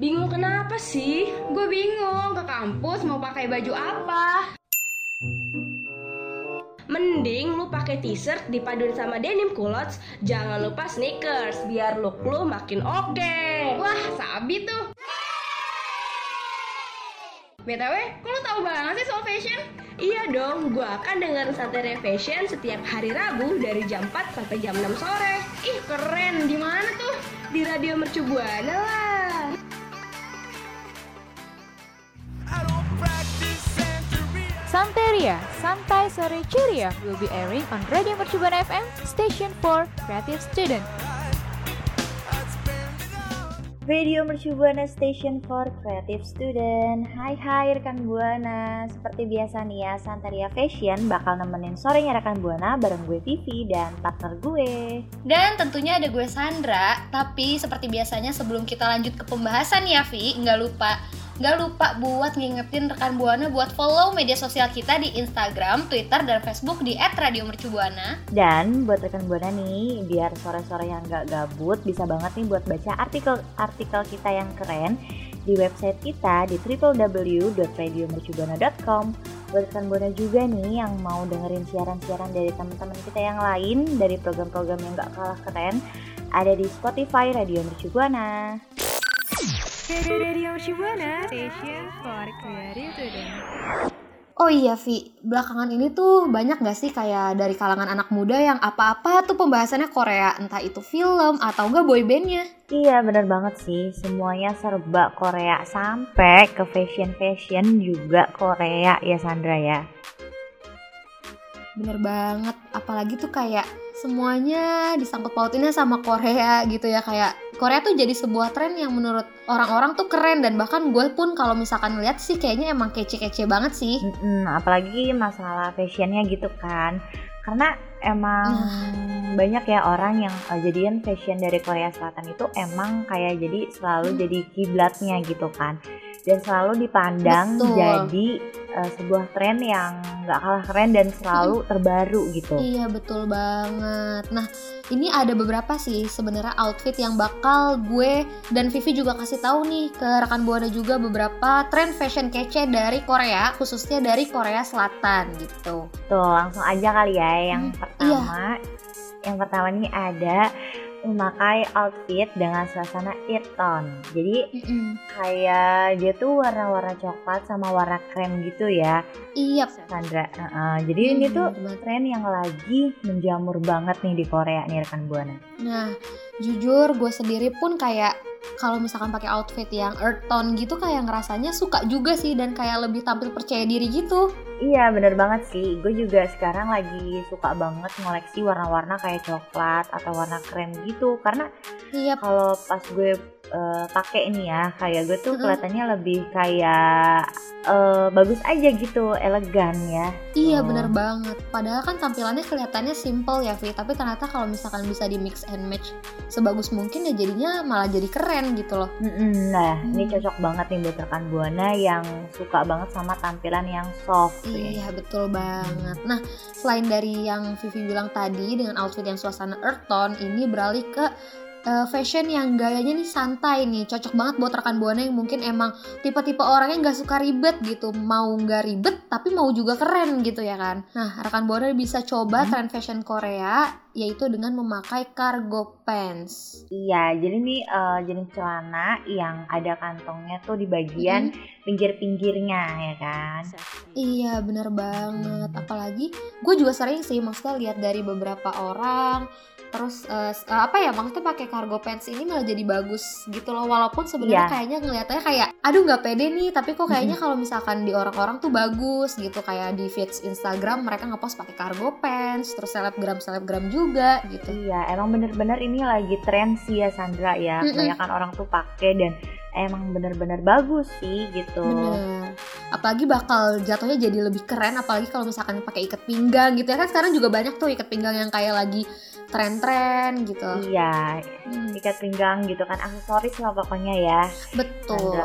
Bingung kenapa sih? Gue bingung ke kampus mau pakai baju apa. Mending lu pakai t-shirt dipaduin sama denim culottes, jangan lupa sneakers biar look lu makin oke. Wah, sabi tuh. BTW, kok lu tahu banget sih soal fashion? Iya dong, gua akan dengerin Santai Fashion setiap hari Rabu dari jam 4 sampai jam 6 sore. Ih, keren. Di mana tuh? Di Radio Mercu Buana lah. Santeria, Santai Sore Ceria will be airing on Radio Mercubuana FM, station for creative student. Radio Mercu Buana Station for Creative Student. Hai hai rekan Buana. Seperti biasa nih ya Santaria Fashion bakal nemenin sorenya rekan Buana bareng gue Vivi dan partner gue. Dan tentunya ada gue Sandra Tapi seperti biasanya sebelum kita lanjut ke pembahasan ya Vi Nggak lupa Gak lupa buat ngingetin rekan Buana buat follow media sosial kita di Instagram, Twitter, dan Facebook di @radiomercubuana. Dan buat rekan Buana nih, biar sore-sore yang gak gabut bisa banget nih buat baca artikel-artikel kita yang keren di website kita di www.radiomercubuana.com. Buat rekan Buana juga nih yang mau dengerin siaran-siaran dari teman-teman kita yang lain dari program-program yang gak kalah keren, ada di Spotify Radio Mercubuana. Radio Mercubuana, station for creative student. Oh iya Vi, belakangan ini tuh banyak gak sih kayak dari kalangan anak muda yang apa-apa tuh pembahasannya Korea, entah itu film atau enggak boybandnya. Iya bener banget sih, semuanya serba Korea sampai ke fashion-fashion juga Korea ya Sandra ya. Bener banget, apalagi tuh kayak semuanya disangkut pautinnya sama Korea gitu ya kayak Korea tuh jadi sebuah tren yang menurut orang-orang tuh keren dan bahkan gue pun kalau misalkan lihat sih kayaknya emang kece-kece banget sih. Mm-mm, apalagi masalah fashionnya gitu kan, karena emang Nah. banyak ya orang yang uh, jadian fashion dari Korea Selatan itu emang kayak jadi selalu Hmm. jadi kiblatnya gitu kan, dan selalu dipandang Betul. jadi uh, sebuah tren yang nggak kalah keren dan selalu terbaru gitu. Iya betul banget. Nah ini ada beberapa sih sebenarnya outfit yang bakal gue dan Vivi juga kasih tahu nih ke rekan buana juga beberapa tren fashion kece dari Korea khususnya dari Korea Selatan gitu. Tuh langsung aja kali ya yang Hmm, pertama. Yang pertama nih ada memakai outfit dengan suasana earth tone. Jadi Mm-mm. kayak dia tuh warna-warna coklat sama warna krem gitu ya, Iya. Sandra. Heeh, jadi ini Hmm, tuh bener banget. tren yang lagi menjamur banget nih di Korea nih rekan buana. Nah, jujur gue sendiri pun kayak kalau misalkan pakai outfit yang earth tone gitu kayak ngerasanya suka juga sih dan kayak lebih tampil percaya diri gitu. Iya bener banget sih, gue juga sekarang lagi suka banget ngoleksi warna-warna kayak coklat atau warna krem gitu. Karena Iya, kalau pas gue eh, pakai ini ya kayak gue tuh kelihatannya lebih kayak eh, bagus aja gitu, elegan ya. iya Oh. bener banget. Padahal kan tampilannya kelihatannya simple ya, Vi. Tapi ternyata kalau misalkan bisa di mix and match sebagus mungkin ya jadinya malah jadi keren gitu loh. Nah, ini Hmm. cocok banget nih buat rekan buana yang suka banget sama tampilan yang soft. ya. Iya betul banget. Nah selain dari yang Vivi bilang tadi dengan outfit yang suasana earth tone ini beralih ke uh, fashion yang gayanya nih santai nih cocok banget buat rekan buana yang mungkin emang tipe-tipe orangnya nggak suka ribet gitu mau nggak ribet tapi mau juga keren gitu ya kan. Nah rekan buana bisa coba Hmm. tren fashion Korea yaitu dengan memakai cargo pants. Iya, jadi ini eh, jenis celana yang ada kantongnya tuh di bagian pinggir-pinggirnya ya kan. Iya bener banget Apalagi gue juga sering sih Maksudnya lihat dari beberapa orang Terus eh, apa ya maksudnya pakai cargo pants ini malah jadi bagus gitu loh walaupun sebenarnya Iya. kayaknya ngelihatnya kayak aduh nggak pede nih tapi kok kayaknya kalau misalkan di orang-orang tuh bagus gitu kayak di feeds Instagram mereka ngepost pakai cargo pants terus selebgram selebgram juga gitu Iya, emang bener-bener ini lagi tren sih ya Sandra ya. Mm-mm. Kebanyakan orang tuh pakai dan emang bener-bener bagus sih gitu. Bener. Apalagi bakal jatuhnya jadi lebih keren apalagi kalau misalkan pakai ikat pinggang gitu ya kan sekarang juga banyak tuh ikat pinggang yang kayak lagi tren-tren gitu. Iya, Hmm, ikat pinggang gitu kan aksesoris lah pokoknya ya. betul.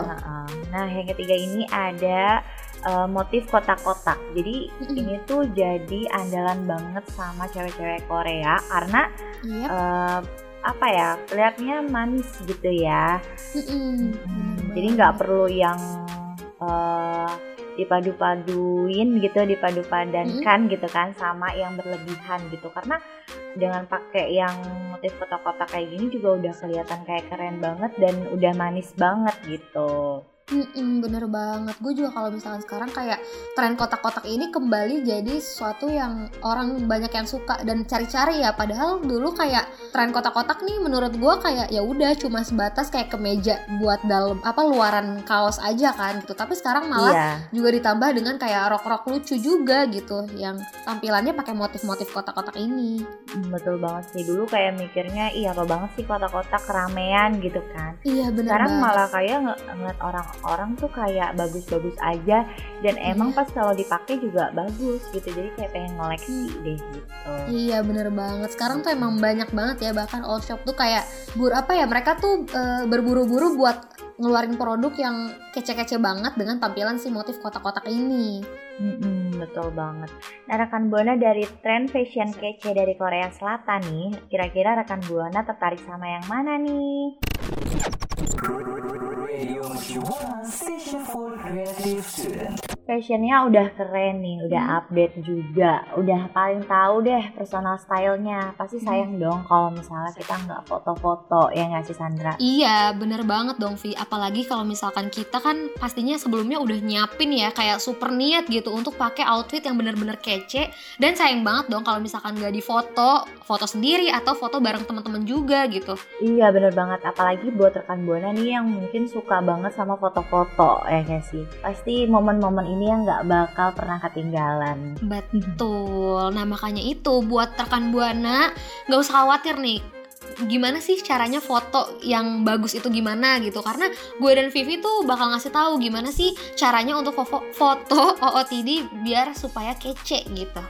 Nah, yang ketiga ini ada eh, motif kotak-kotak. Jadi Mm-mm. ini tuh jadi andalan banget sama cewek-cewek Korea karena Iya. eh, apa ya kelihatannya manis gitu ya. Mm-mm, bener Jadi nggak perlu yang eh, dipadu-paduin gitu, dipadu-padankan gitu kan sama yang berlebihan gitu. Karena dengan pakai yang motif kotak-kotak kayak gini juga udah kelihatan kayak keren banget dan udah manis banget gitu. Mm-mm, bener banget. Gue juga kalau misalkan sekarang kayak tren kotak-kotak ini kembali jadi sesuatu yang orang banyak yang suka dan cari-cari ya. Padahal dulu kayak tren kotak-kotak nih menurut gue kayak ya udah cuma sebatas kayak kemeja buat dalam apa luaran kaos aja kan gitu. Tapi sekarang malah Iya. juga ditambah dengan kayak rok-rok lucu juga gitu yang tampilannya pakai motif-motif kotak-kotak ini. Hmm, Betul banget sih dulu kayak mikirnya iya apa banget sih kotak-kotak keramaian gitu kan. Iya bener Sekarang banget. malah kayak ng- ngeliat orang-orang tuh kayak bagus-bagus aja dan emang pas kalau dipakai juga bagus gitu. Jadi kayak pengen ngoleksi deh gitu. Iya bener banget. Sekarang tuh emang banyak banget ya bahkan all shop tuh kayak bur apa ya mereka tuh eh, berburu-buru buat ngeluarin produk yang kece-kece banget dengan tampilan si motif kotak-kotak ini. Mm-mm, betul banget. Nah rekan buana dari tren fashion kece dari Korea Selatan nih, kira-kira rekan buana tertarik sama yang mana nih? Fashionnya udah keren nih, udah update juga, udah paling tahu deh personal stylenya. Pasti sayang dong kalau misalnya kita nggak foto-foto ya nggak sih Sandra? Iya bener banget dong Vi. Apalagi kalau misalkan kita kan pastinya sebelumnya udah nyiapin ya kayak super niat gitu untuk pakai outfit yang bener-bener kece. Dan sayang banget dong kalau misalkan gak difoto, foto sendiri atau foto bareng teman-teman juga gitu. Iya bener banget, apalagi buat rekan buana nih yang mungkin suka banget sama foto-foto ya nggak sih? Pasti momen-momen ini yang nggak bakal pernah ketinggalan. Betul. Nah makanya itu buat rekan buana nggak usah khawatir nih. Gimana sih caranya foto yang bagus itu gimana gitu? Karena gue dan Vivi tuh bakal ngasih tahu gimana sih caranya untuk fo- foto OOTD biar supaya kece gitu.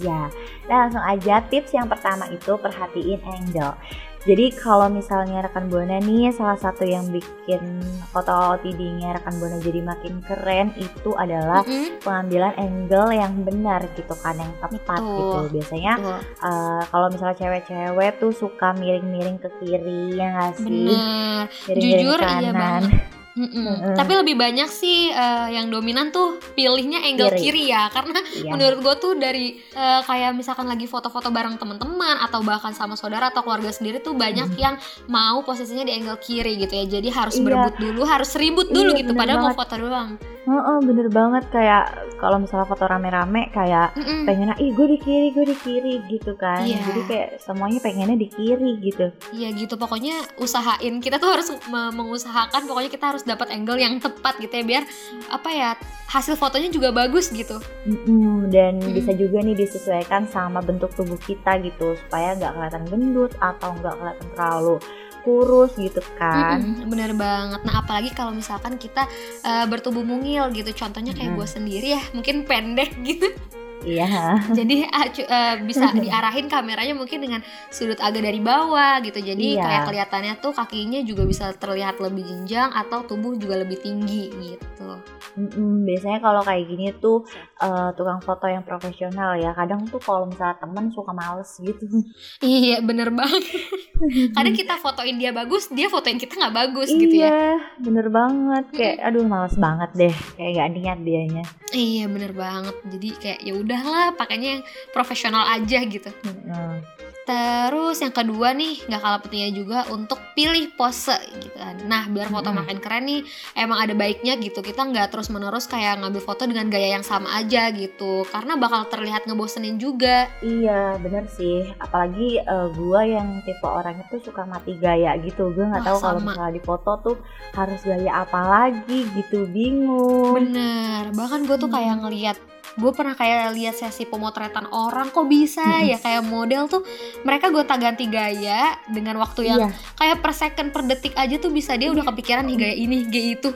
Iya, nah langsung aja tips yang pertama itu perhatiin angle. Jadi kalau misalnya rekan buana nih salah satu yang bikin foto OOTD-nya rekan buana jadi makin keren itu adalah Mm-mm. pengambilan angle yang benar gitu kan yang tepat Betul. gitu. Biasanya Tuh, eh, kalau misalnya cewek-cewek tuh suka miring-miring ke kiri ya nggak sih? bener. Miring-miring Jujur, iya kanan. banget. Mm-mm. Mm-mm. Tapi lebih banyak sih eh, yang dominan tuh pilihnya angle Kiri. kiri, ya karena Iya. menurut gue tuh dari eh, kayak misalkan lagi foto-foto bareng teman-teman atau bahkan sama saudara atau keluarga sendiri tuh banyak yang mau posisinya di angle kiri gitu ya jadi harus Iya. berebut dulu harus ribut dulu Iya, gitu padahal mau banget. foto doang Heeh, bener banget kayak kalau misalnya foto rame-rame kayak Mm-mm. pengennya ih gue di kiri gue di kiri gitu kan Iya. jadi kayak semuanya pengennya di kiri gitu Iya gitu pokoknya usahain kita tuh harus me- mengusahakan pokoknya kita harus dapat angle yang tepat gitu ya biar apa ya hasil fotonya juga bagus gitu Mm-mm, dan Mm. bisa juga nih disesuaikan sama bentuk tubuh kita gitu supaya nggak kelihatan gendut atau nggak kelihatan terlalu kurus gitu kan Mm-mm, bener banget. Nah apalagi kalau misalkan kita eh, bertubuh mungil gitu, contohnya kayak Mm. gue sendiri ya, mungkin pendek gitu. Iya Jadi eh, bisa diarahin kameranya mungkin dengan sudut agak dari bawah gitu. Jadi Iya. kayak kelihatannya tuh kakinya juga bisa terlihat lebih jenjang atau tubuh juga lebih tinggi gitu. Mm-mm, biasanya kalau kayak gini tuh eh, tukang foto yang profesional ya kadang tuh kalau misalnya temen suka males gitu Iya bener banget. Kadang kita fotoin dia bagus, dia fotoin kita nggak bagus gitu ya. iya bener banget kayak aduh males banget deh kayak gak niat dianya Iya bener banget. Jadi kayak ya udahlah, pakainya yang profesional aja gitu. Mm-mm. Terus yang kedua nih nggak kalah pentingnya juga untuk pilih pose gitu kan. Nah biar foto Mm-mm. makin keren nih emang ada baiknya gitu kita nggak terus menerus kayak ngambil foto dengan gaya yang sama aja gitu karena bakal terlihat ngebosenin juga. Iya bener sih apalagi eh, gua yang tipe orang itu suka mati gaya gitu gue nggak tahu kalau misalnya di foto tuh harus gaya apa lagi gitu bingung Bener. Bahkan gue tuh kayak ngeliat gue pernah kayak lihat sesi pemotretan orang kok bisa Mm-mm. ya? Kayak model tuh mereka gue ganti gaya dengan waktu yang iya. kayak per second per detik aja tuh bisa dia udah kepikiran nih gaya ini gaya itu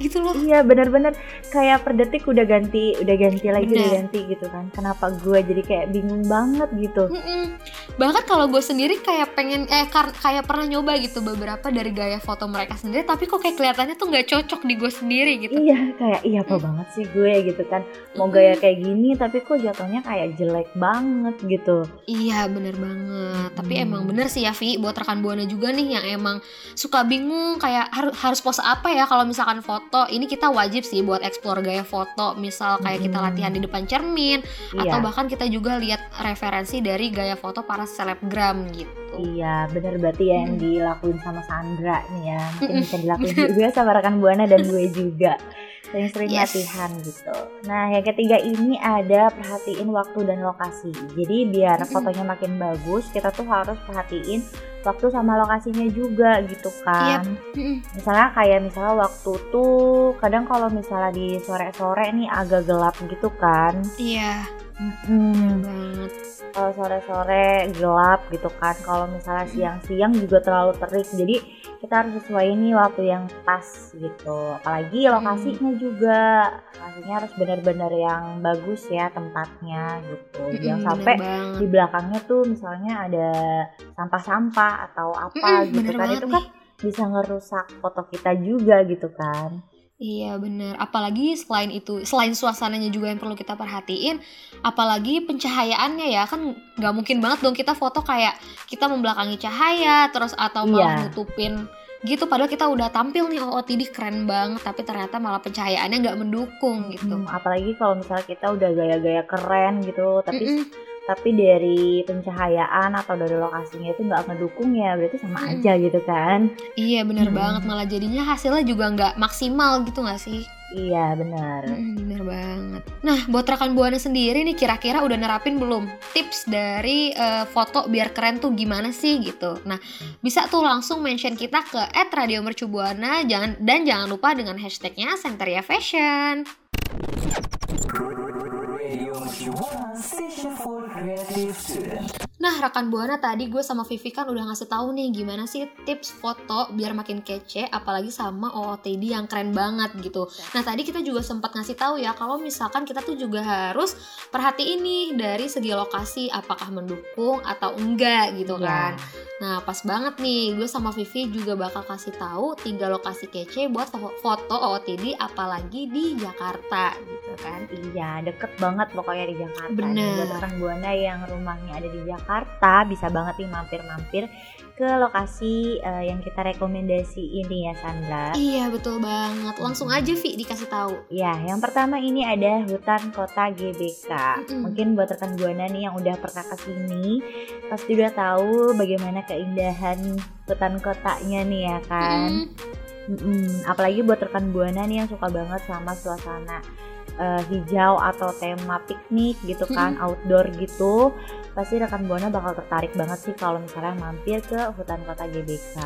gitu loh Iya bener-bener kayak per detik udah ganti, udah ganti lagi, Bener. udah ganti gitu kan. Kenapa gue jadi kayak bingung banget gitu? Mm-mm. bahkan kalau gue sendiri kayak pengen eh kayak pernah nyoba gitu beberapa dari gaya foto mereka sendiri tapi kok kayak kelihatannya tuh nggak cocok di gue sendiri gitu Iya kayak iya apa Hmm. banget sih gue gitu kan. Mau gaya kayak gini tapi kok jatuhnya kayak jelek banget gitu. Iya bener banget Tapi Hmm. emang bener sih ya Vi Buat rekan Buana juga nih yang emang suka bingung Kayak har- harus pose apa ya kalau misalkan foto Ini kita wajib sih buat explore gaya foto Misal kayak kita Hmm. latihan di depan cermin Atau Iya. bahkan kita juga lihat referensi dari gaya foto para selebgram gitu Iya bener berarti ya yang dilakuin sama Sandra nih ya. Mungkin bisa dilakuin juga sama rekan Buana dan gue juga. Sering-sering Yes. latihan gitu. Nah yang ketiga ini ada perhatiin waktu dan lokasi. Jadi biar fotonya makin bagus Kita tuh harus perhatiin waktu sama lokasinya juga gitu kan. Mm-mm. Misalnya kayak misalnya waktu tuh Kadang kalau misalnya di sore-sore nih agak gelap gitu kan. Iya Mm-mm. Banget. Kalau sore-sore gelap gitu kan kalau misalnya siang-siang juga terlalu terik jadi kita harus sesuai nih waktu yang pas gitu. Apalagi lokasinya juga lokasinya harus benar-benar yang bagus ya tempatnya gitu. Mm-mm, jangan sampai di belakangnya tuh misalnya ada sampah-sampah atau apa Mm-mm, gitu kan itu nih. kan bisa ngerusak foto kita juga gitu kan Iya bener, apalagi selain itu, selain suasananya juga yang perlu kita perhatiin, apalagi pencahayaannya ya kan nggak mungkin banget dong kita foto kayak kita membelakangi cahaya terus atau malah Iya. nutupin gitu padahal kita udah tampil nih OOTD keren banget tapi ternyata malah pencahayaannya nggak mendukung gitu. Hmm, apalagi kalau misalnya kita udah gaya-gaya keren gitu tapi Mm-mm. Tapi dari pencahayaan atau dari lokasinya itu nggak ngedukung ya berarti sama Mm-mm. aja gitu kan Iya bener Mm-mm. banget malah jadinya hasilnya juga nggak maksimal gitu nggak sih? iya benar Mm, bener banget. Nah, buat rekan buana sendiri nih kira-kira udah nerapin belum tips dari eh, foto biar keren tuh gimana sih gitu. Nah, bisa tuh langsung mention kita ke @radiomercubuana jangan dan jangan lupa dengan hashtagnya Santeria Fashion. Nah, rekan Buana tadi gue sama Vivi kan udah ngasih tahu nih gimana sih tips foto biar makin kece apalagi sama OOTD yang keren banget gitu. Nah, tadi kita juga sempat ngasih tahu ya kalau misalkan kita tuh juga harus perhatiin nih dari segi lokasi apakah mendukung atau enggak gitu Iya. kan. Nah, pas banget nih gue sama Vivi juga bakal kasih tahu tiga lokasi kece buat fo- foto OOTD apalagi di Jakarta gitu kan. iya deket banget pokoknya di Jakarta Bener. Buat rekan buana yang rumahnya ada di Jakarta bisa banget nih mampir-mampir ke lokasi eh, yang kita rekomendasi ini ya Sandra Iya, betul banget. Langsung aja Vi dikasih tahu. Ya, yang pertama ini ada hutan kota GBK. Mm-mm. Mungkin buat rekan buana nih yang udah pernah ke sini, pasti udah tahu bagaimana keindahan hutan kotanya nih ya kan. Mm. Mm-mm. Apalagi buat rekan buana nih yang suka banget sama suasana eh, hijau atau tema piknik gitu kan, outdoor gitu. Pasti rekan buana bakal tertarik banget sih kalau misalnya mampir ke hutan kota GBK.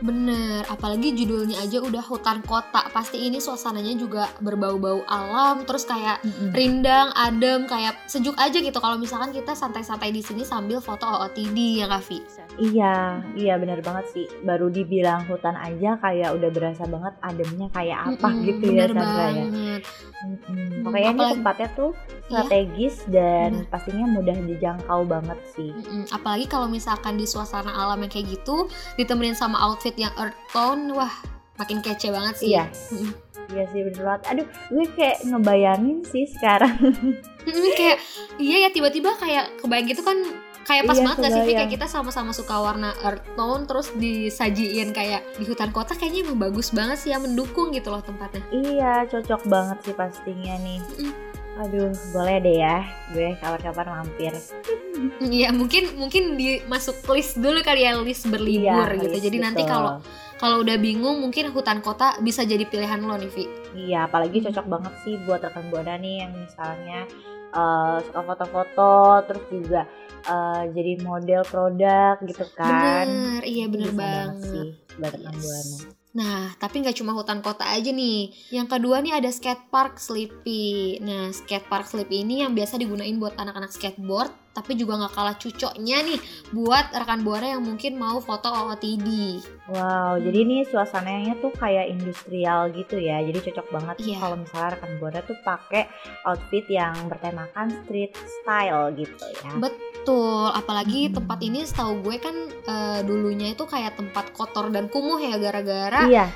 Bener, apalagi judulnya aja udah hutan kota. Pasti ini suasananya juga berbau-bau alam, terus kayak Mm-mm. rindang, adem, kayak sejuk aja gitu. Kalau misalkan kita santai-santai di sini sambil foto OOTD ya Kak Vi? Iya, iya benar banget sih. Baru dibilang hutan aja kayak udah berasa banget ademnya kayak apa Mm-mm, gitu ya bener Sandra ya. Mm-mm. Pokoknya ini tempatnya tuh Iya. strategis dan Bener. pastinya mudah dijangkau banget sih. Mm-mm, Apalagi kalau misalkan di suasana alam yang kayak gitu, ditemenin sama outfit yang earth tone, wah makin kece banget sih. Iya. Iya sih bener banget. Aduh, gue kayak ngebayangin sih sekarang. Mm-mm, kayak iya ya tiba-tiba kayak kebayang gitu kan kayak pas Iya, banget gak sih Vi? kayak kita sama-sama suka warna earth tone terus disajiin kayak di hutan kota kayaknya emang bagus banget sih ya mendukung gitu loh tempatnya. iya, cocok banget sih pastinya nih. Mm-mm. Aduh, boleh deh ya. Gue kapan-kapan mampir. Iya mungkin mungkin di masuk list dulu kali ya list berlibur Iya, gitu. list, Jadi nanti betul. kalau kalau udah bingung mungkin hutan kota bisa jadi pilihan lo nih Vi. Iya, apalagi cocok banget sih buat rekan buana nih yang misalnya eh, suka foto-foto, terus juga eh, jadi model produk gitu kan. Bener, iya bener Bisa banget. sih. buat rekan Yes. buana. Nah, tapi nggak cuma hutan kota aja nih. Yang kedua nih ada skate park Sleepy. Nah, skate park Sleepy ini yang biasa digunain buat anak-anak skateboard, tapi juga nggak kalah cucoknya nih buat rekan buana yang mungkin mau foto OOTD. Wow, jadi ini suasananya tuh kayak industrial gitu ya. Jadi cocok banget Iya. kalau misalnya rekan buana tuh pakai outfit yang bertemakan street style gitu ya. Betul, apalagi Hmm. tempat ini setahu gue kan eh, dulunya itu kayak tempat kotor dan kumuh ya gara-gara Iya,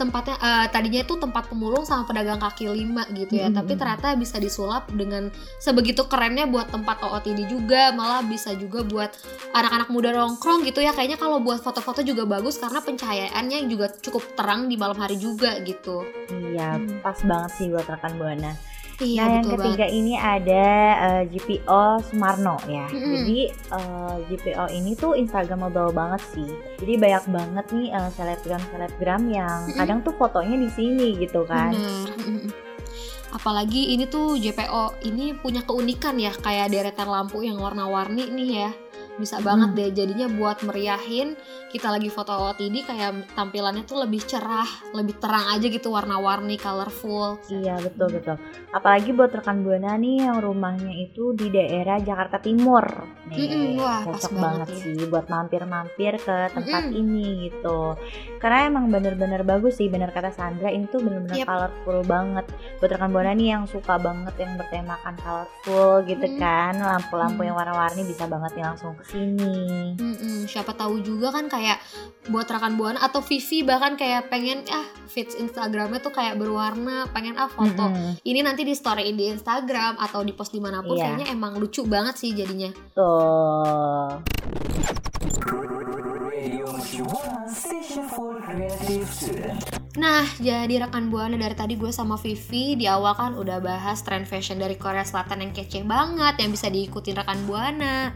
tempatnya eh, tadinya itu tempat pemulung sama pedagang kaki lima gitu ya Mm-mm. tapi ternyata bisa disulap dengan sebegitu kerennya buat tempat OOTD juga malah bisa juga buat anak-anak muda nongkrong gitu ya kayaknya kalau buat foto-foto juga bagus karena pencahayaannya juga cukup terang di malam hari juga gitu iya, Hmm. pas banget sih buat rekan buana. Iya nah, yang ketiga banget ini ada eh, GPO Sumarno ya. Mm-mm. Jadi eh, GPO ini tuh Instagramable banget sih. Jadi banyak banget nih eh, selebgram selebgram yang Mm-mm. kadang tuh fotonya di sini gitu kan. Bener. Apalagi ini tuh JPO ini punya keunikan ya kayak deretan lampu yang warna-warni nih ya bisa banget Hmm. deh jadinya buat meriahin kita lagi foto OOTD kayak tampilannya tuh lebih cerah lebih terang aja gitu warna-warni colorful Iya betul betul. Apalagi buat rekan buana nih yang rumahnya itu di daerah Jakarta Timur. Nih, Mm-mm, wah, pas cocok banget banget ya. sih buat mampir-mampir ke tempat Mm-mm. ini gitu. Karena emang bener-bener bagus sih, bener kata Sandra ini tuh bener-bener Yep. colorful banget. Buat rekan buana nih yang suka banget yang bertemakan colorful gitu Mm. kan, lampu-lampu yang warna-warni bisa banget nih langsung sini. Mm-mm, siapa tahu juga kan kayak buat rekan buana atau Vivi bahkan kayak pengen ah feeds Instagramnya tuh kayak berwarna pengen ah foto Mm-mm. ini nanti di story di Instagram atau di post di mana pun Iya. kayaknya emang lucu banget sih jadinya Tuh. Nah, jadi rekan buana dari tadi gue sama Vivi di awal kan udah bahas tren fashion dari Korea Selatan yang kece banget yang bisa diikutin rekan buana.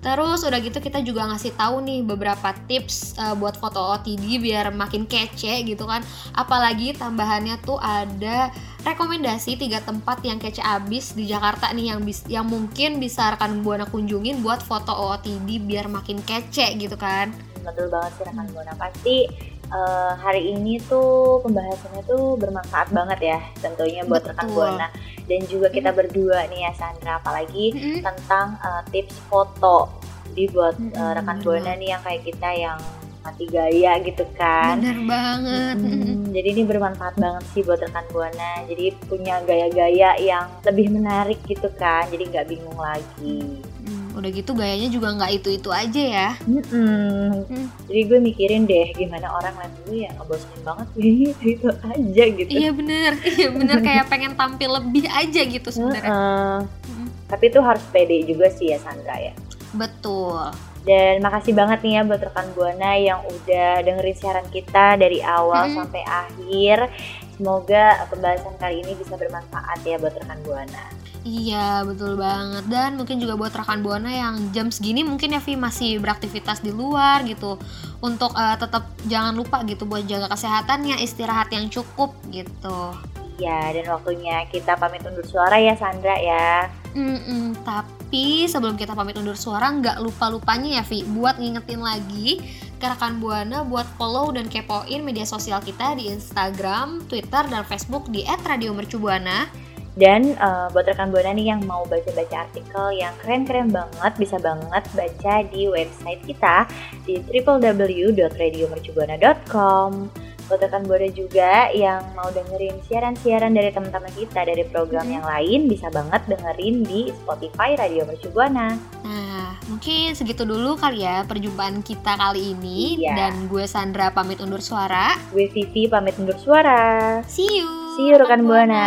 Terus udah gitu kita juga ngasih tahu nih beberapa tips eh, buat foto OTD biar makin kece gitu kan. Apalagi tambahannya tuh ada rekomendasi tiga tempat yang kece abis di Jakarta nih yang bis, yang mungkin bisa rekan buana kunjungin buat foto OOTD biar makin kece gitu kan. betul banget sih rekan buana pasti eh, hari ini tuh pembahasannya tuh bermanfaat banget ya tentunya buat rekan buana. Dan juga kita berdua nih ya Sandra. Apalagi Mm-mm. tentang eh, tips foto jadi buat eh, Mm-mm, rekan bener buana nih yang kayak kita yang mati gaya gitu kan. Bener banget. Mm, jadi ini bermanfaat banget sih buat rekan buana. Jadi punya gaya-gaya yang lebih menarik gitu kan. Jadi nggak bingung lagi. Hmm, udah gitu gayanya juga nggak itu-itu aja ya. Mm-mm. Hmm. Jadi gue mikirin deh gimana orang lihat gue ya ngebosenin banget kayaknya itu, itu aja gitu. Iya bener, iya bener kayak pengen tampil lebih aja gitu sebenarnya. Heeh. Mm. Tapi itu harus pede juga sih ya Sandra ya. Betul. Dan makasih banget nih ya buat rekan Buana yang udah dengerin siaran kita dari awal Mm-mm. sampai akhir. Semoga pembahasan kali ini bisa bermanfaat ya buat rekan Buana. Iya betul banget dan mungkin juga buat rekan buana yang jam segini mungkin ya Vi masih beraktivitas di luar gitu untuk eh, tetap jangan lupa gitu buat jaga kesehatannya istirahat yang cukup gitu. Iya, dan waktunya kita pamit undur suara ya Sandra ya. Mm-mm, tapi sebelum kita pamit undur suara nggak lupa lupanya ya Vi buat ngingetin lagi ke rekan buana buat follow dan kepoin media sosial kita di Instagram, Twitter dan Facebook di @radiomercubuana. Dan eh, buat rekan Buana nih yang mau baca-baca artikel yang keren-keren banget, bisa banget baca di website kita di www.radiomercubuana.com. Buat rekan Buana juga yang mau dengerin siaran-siaran dari teman-teman kita dari program Mhm. yang lain, bisa banget dengerin di Spotify Radio Mercu Buana. Nah, mungkin segitu dulu kali ya perjumpaan kita kali ini Iya. dan gue Sandra pamit undur suara. Gue Vivi pamit undur suara. See you. See you, rekan Buana.